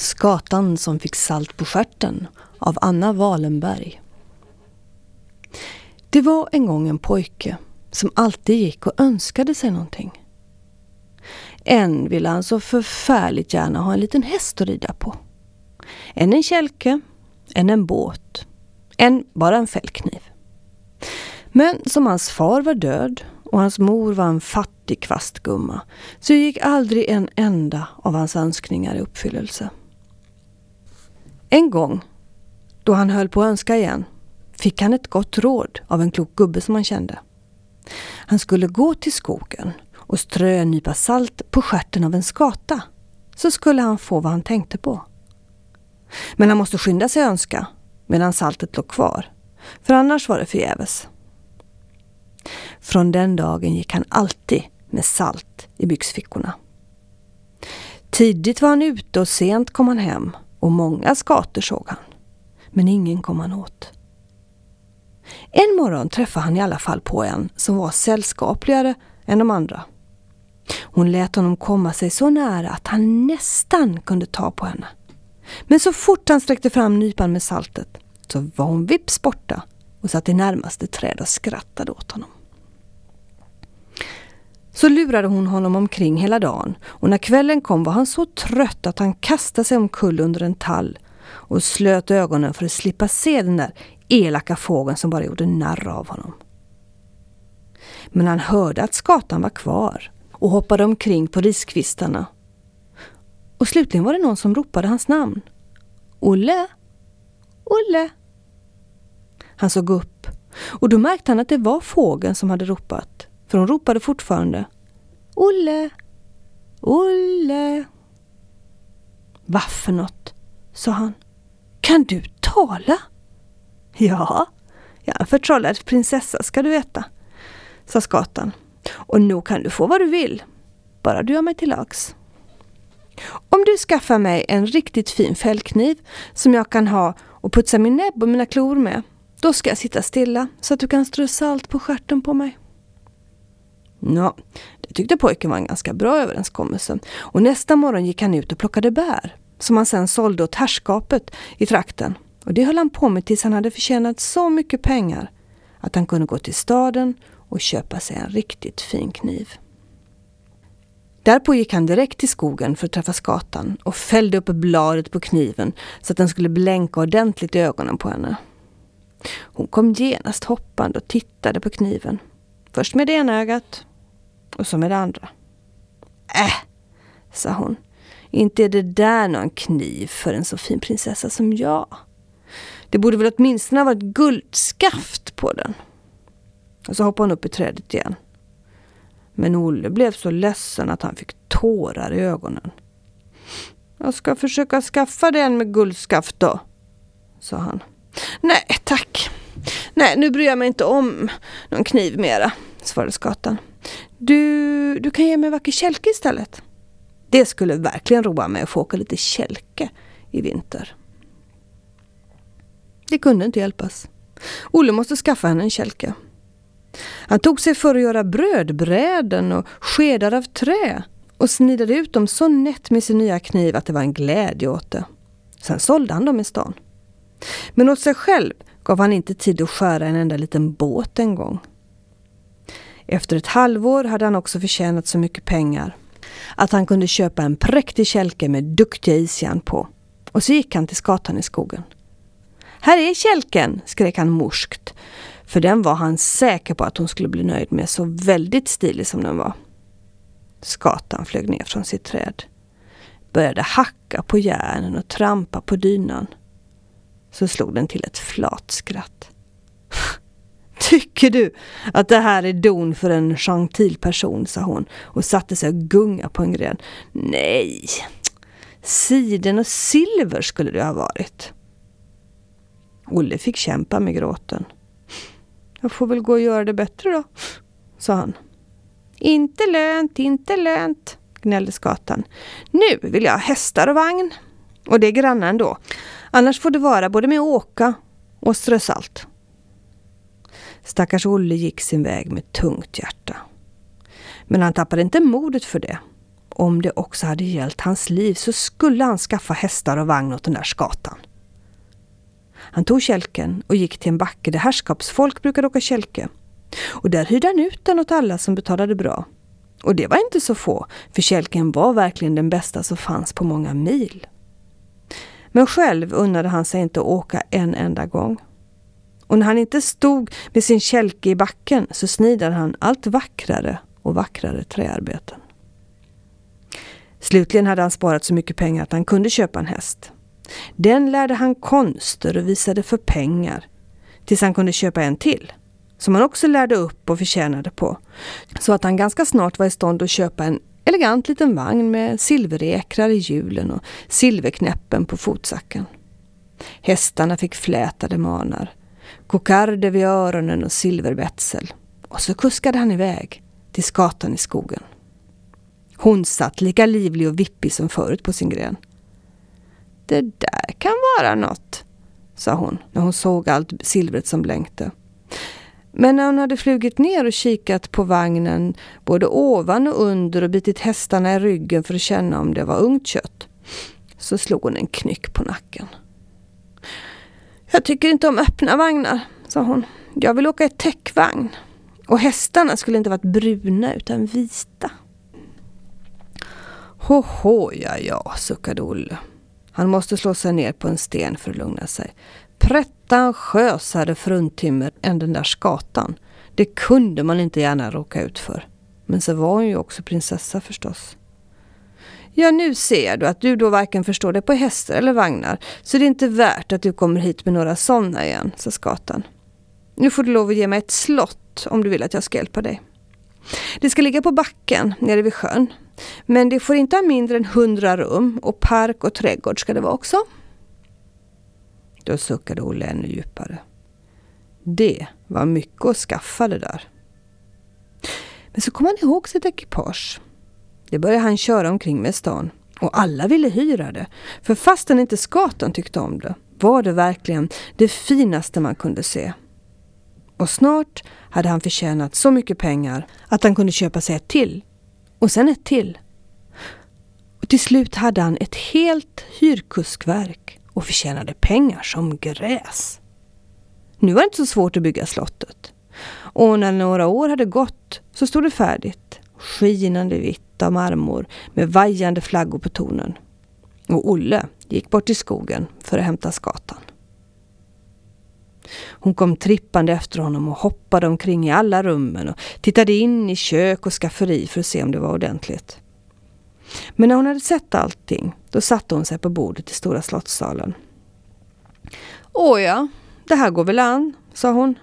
Skatan som fick salt på skärten av Anna Walenberg. Det var en gång en pojke som alltid gick och önskade sig någonting. En ville han så förfärligt gärna ha en liten häst att rida på. En en kälke, en en båt, en bara en fällkniv. Men som hans far var död och hans mor var en fattig kvastgumma så gick aldrig en enda av hans önskningar i uppfyllelse. En gång, då han höll på att önska igen, fick han ett gott råd av en klok gubbe som han kände. Han skulle gå till skogen och strö en nypa salt på skärten av en skata så skulle han få vad han tänkte på. Men han måste skynda sig önska medan saltet låg kvar, för annars var det förgäves. Från den dagen gick han alltid med salt i byxfickorna. Tidigt var han ute och sent kom han hem och många skator såg han. Men ingen kom han åt. En morgon träffade han i alla fall på en som var sällskapligare än de andra. Hon lät honom komma sig så nära att han nästan kunde ta på henne. Men så fort han sträckte fram nypan med saltet så var hon vips borta och satt i närmaste träd och skrattade åt honom. Så lurade hon honom omkring hela dagen och när kvällen kom var han så trött att han kastade sig omkull under en tall och slöt ögonen för att slippa se den där elaka fågeln som bara gjorde narr av honom. Men han hörde att skatan var kvar och hoppade omkring på riskvistarna. Och slutligen var det någon som ropade hans namn. Olle! Olle! Han såg upp och då märkte han att det var fågeln som hade ropat. För hon ropade fortfarande Olle! Olle! Vad för något? sa han. Kan du tala? Ja, jag är en förtrollad prinsessa ska du veta, sa skatan. Och nog kan du få vad du vill, bara du gör mig till lags. Om du skaffar mig en riktigt fin fällkniv som jag kan ha och putsa min näbb och mina klor med, då ska jag sitta stilla så att du kan strö salt på skärten på mig. Ja, det tyckte pojken var en ganska bra överenskommelse och nästa morgon gick han ut och plockade bär som han sen sålde åt herrskapet i trakten. Och det höll han på med tills han hade förtjänat så mycket pengar att han kunde gå till staden och köpa sig en riktigt fin kniv. Därpå gick han direkt till skogen för att träffa skatan och fällde upp bladet på kniven så att den skulle blänka ordentligt i ögonen på henne. Hon kom genast hoppande och tittade på kniven. Först med det ena ögat och så med det andra. Äh, sa hon. Inte är det där någon kniv för en så fin prinsessa som jag. Det borde väl åtminstone ha varit guldskaft på den. Och så hoppade hon upp i trädet igen. Men Olle blev så ledsen att han fick tårar i ögonen. Jag ska försöka skaffa dig en med guldskaft då, sa han. Nej tack. Nej, nu bryr jag mig inte om någon kniv mera, svarade skatan. Du, du kan ge mig en vacker kälke istället. Det skulle verkligen roa mig att få åka lite kälke i vinter. Det kunde inte hjälpas. Olle måste skaffa henne en kälke. Han tog sig för att göra brödbräden och skedar av trä och snidade ut dem så nätt med sin nya kniv att det var en glädje åt det. Sen sålde han dem i stan. Men åt sig själv gav han inte tid att skära en enda liten båt en gång. Efter ett halvår hade han också förtjänat så mycket pengar att han kunde köpa en präktig kälke med duktiga isjärn på. Och så gick han till skatan i skogen. Här är kälken, skrek han morskt. För den var han säker på att hon skulle bli nöjd med, så väldigt stilig som den var. Skatan flög ner från sitt träd. Började hacka på järnen och trampa på dynan. Så slog den till ett flat skratt. Tycker du att det här är don för en gentil person, sa hon och satte sig och gunga på en gren. Nej, siden och silver skulle det ha varit. Olle fick kämpa med gråten. Jag får väl gå och göra det bättre då, sa han. Inte lönt, inte lönt, gnällde skatan. Nu vill jag ha hästar och vagn. Och det är grannen då. Annars får det vara både med att åka och strö salt. Stackars Olle gick sin väg med tungt hjärta. Men han tappade inte modet för det. om det också hade gällt hans liv så skulle han skaffa hästar och vagn åt den där skatan. Han tog kälken och gick till en backe där herrskapsfolk brukade åka kälke. Och där hyrde han ut den åt alla som betalade bra. Och det var inte så få, för kälken var verkligen den bästa som fanns på många mil. Men själv unnade han sig inte att åka en enda gång. Och när han inte stod med sin kälke i backen så snidade han allt vackrare och vackrare träarbeten. Slutligen hade han sparat så mycket pengar att han kunde köpa en häst. Den lärde han konster och visade för pengar. Tills han kunde köpa en till. Som han också lärde upp och förtjänade på. Så att han ganska snart var i stånd att köpa en elegant liten vagn med silverekrar i hjulen och silverknäppen på fotsacken. Hästarna fick flätade manar, kokarder vid öronen och silverbetsel. Och så kuskade han iväg till skatan i skogen. Hon satt lika livlig och vippig som förut på sin gren. Det där kan vara något, sa hon när hon såg allt silvret som blänkte. Men när hon hade flugit ner och kikat på vagnen både ovan och under och bitit hästarna i ryggen för att känna om det var ungt kött så slog hon en knyck på nacken. Jag tycker inte om öppna vagnar, sa hon. Jag vill åka i täckvagn. Och hästarna skulle inte varit bruna utan vita. Hoho, ja ja, suckade Olle. Han måste slå sig ner på en sten för att lugna sig. Pretentiösare fruntimmer än den där skatan. Det kunde man inte gärna råka ut för. Men så var hon ju också prinsessa förstås. Ja, nu ser du att du då varken förstår dig på hästar eller vagnar, så det är inte värt att du kommer hit med några sådana igen, sa skatan. Nu får du lov att ge mig ett slott om du vill att jag ska hjälpa dig. Det ska ligga på backen nere vid sjön. Men det får inte ha mindre än hundra rum och park och trädgård ska det vara också. Då suckade Olle ännu djupare. Det var mycket att skaffa det där. Men så kom han ihåg sitt ekipage. Det började han köra omkring med i stan. Och alla ville hyra det. För fastän inte skatan tyckte om det var det verkligen det finaste man kunde se. Och snart hade han förtjänat så mycket pengar att han kunde köpa sig ett till. Och sen ett till. Och till slut hade han ett helt hyrkuskverk och förtjänade pengar som gräs. Nu var det inte så svårt att bygga slottet. Och när några år hade gått så stod det färdigt. Skinande vitt av marmor med vajande flaggor på tornen. Och Olle gick bort till skogen för att hämta skatan. Hon kom trippande efter honom och hoppade omkring i alla rummen och tittade in i kök och skafferi för att se om det var ordentligt. Men när hon hade sett allting, då satte hon sig på bordet i stora slottssalen. Åja, det här går väl an, sa hon.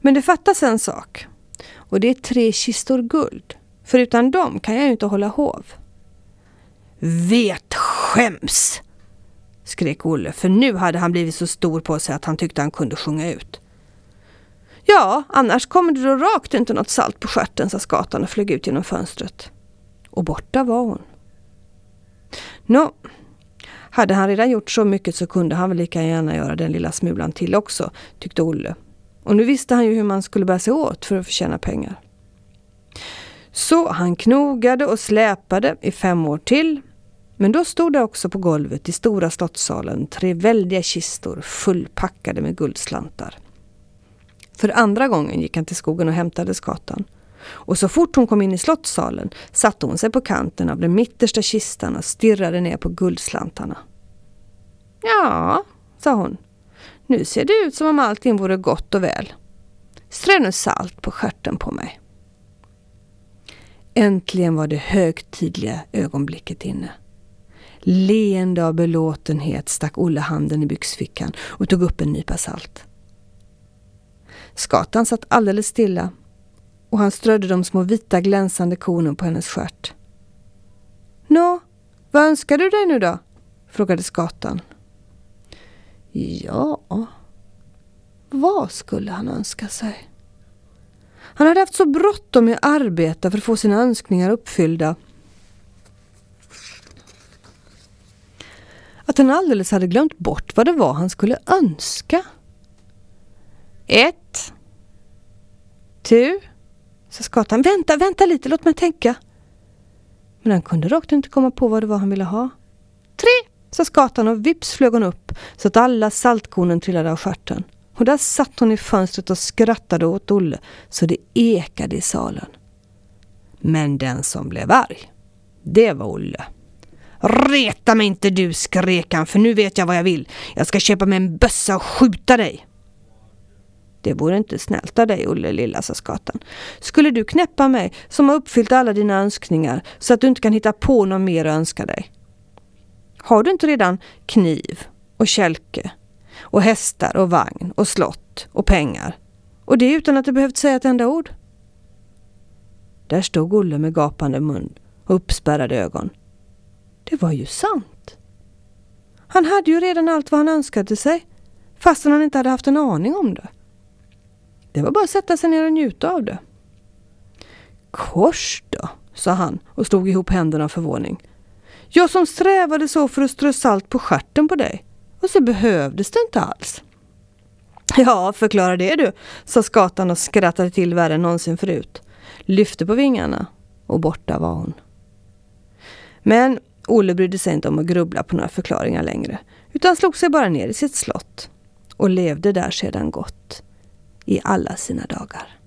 Men det fattas en sak. Och det är tre kistor guld. För utan dem kan jag ju inte hålla hov. Vet skäms! skrek Olle, för nu hade han blivit så stor på sig att han tyckte han kunde sjunga ut. Ja, annars kommer det då rakt inte något salt på skärten, sa skatan och flög ut genom fönstret. Och borta var hon. Nå, hade han redan gjort så mycket så kunde han väl lika gärna göra den lilla smulan till också, tyckte Olle. Och nu visste han ju hur man skulle bära sig åt för att förtjäna pengar. Så han knogade och släpade i fem år till men då stod det också på golvet i stora slottssalen tre väldiga kistor fullpackade med guldslantar. För andra gången gick han till skogen och hämtade skatan. Och så fort hon kom in i slottssalen satte hon sig på kanten av den mittersta kistan och stirrade ner på guldslantarna. Ja, sa hon. Nu ser det ut som om allting vore gott och väl. Strö nu salt på skärten på mig. Äntligen var det högtidliga ögonblicket inne. Leende av belåtenhet stack Olle handen i byxfickan och tog upp en nypa salt. Skatan satt alldeles stilla och han strödde de små vita glänsande kornen på hennes stjärt. Nå, vad önskar du dig nu då? frågade skatan. Ja, vad skulle han önska sig? Han hade haft så bråttom med att arbeta för att få sina önskningar uppfyllda att han alldeles hade glömt bort vad det var han skulle önska. Ett. Tu, sa skatan. Vänta, vänta lite, låt mig tänka. Men han kunde rakt inte komma på vad det var han ville ha. Tre! sa skatan och vips flög hon upp så att alla saltkornen trillade av stjärten. Och där satt hon i fönstret och skrattade åt Olle så det ekade i salen. Men den som blev arg, det var Olle. Reta mig inte du, skrek han, för nu vet jag vad jag vill. Jag ska köpa mig en bössa och skjuta dig. Det vore inte snällt av dig, Olle lilla, sa skatan. Skulle du knäppa mig som har uppfyllt alla dina önskningar så att du inte kan hitta på något mer att önska dig? Har du inte redan kniv och kälke och hästar och vagn och slott och pengar? Och det utan att du behövt säga ett enda ord? Där stod Olle med gapande mun och uppspärrade ögon. Det var ju sant. Han hade ju redan allt vad han önskade sig, fastän han inte hade haft en aning om det. Det var bara att sätta sig ner och njuta av det. Kors då, sa han och slog ihop händerna av förvåning. Jag som strävade så för att strö salt på skärten på dig. Och så behövdes det inte alls. Ja, förklara det du, sa skatan och skrattade till värre än någonsin förut. Lyfte på vingarna och borta var hon. Men Olle brydde sig inte om att grubbla på några förklaringar längre, utan slog sig bara ner i sitt slott och levde där sedan gott i alla sina dagar.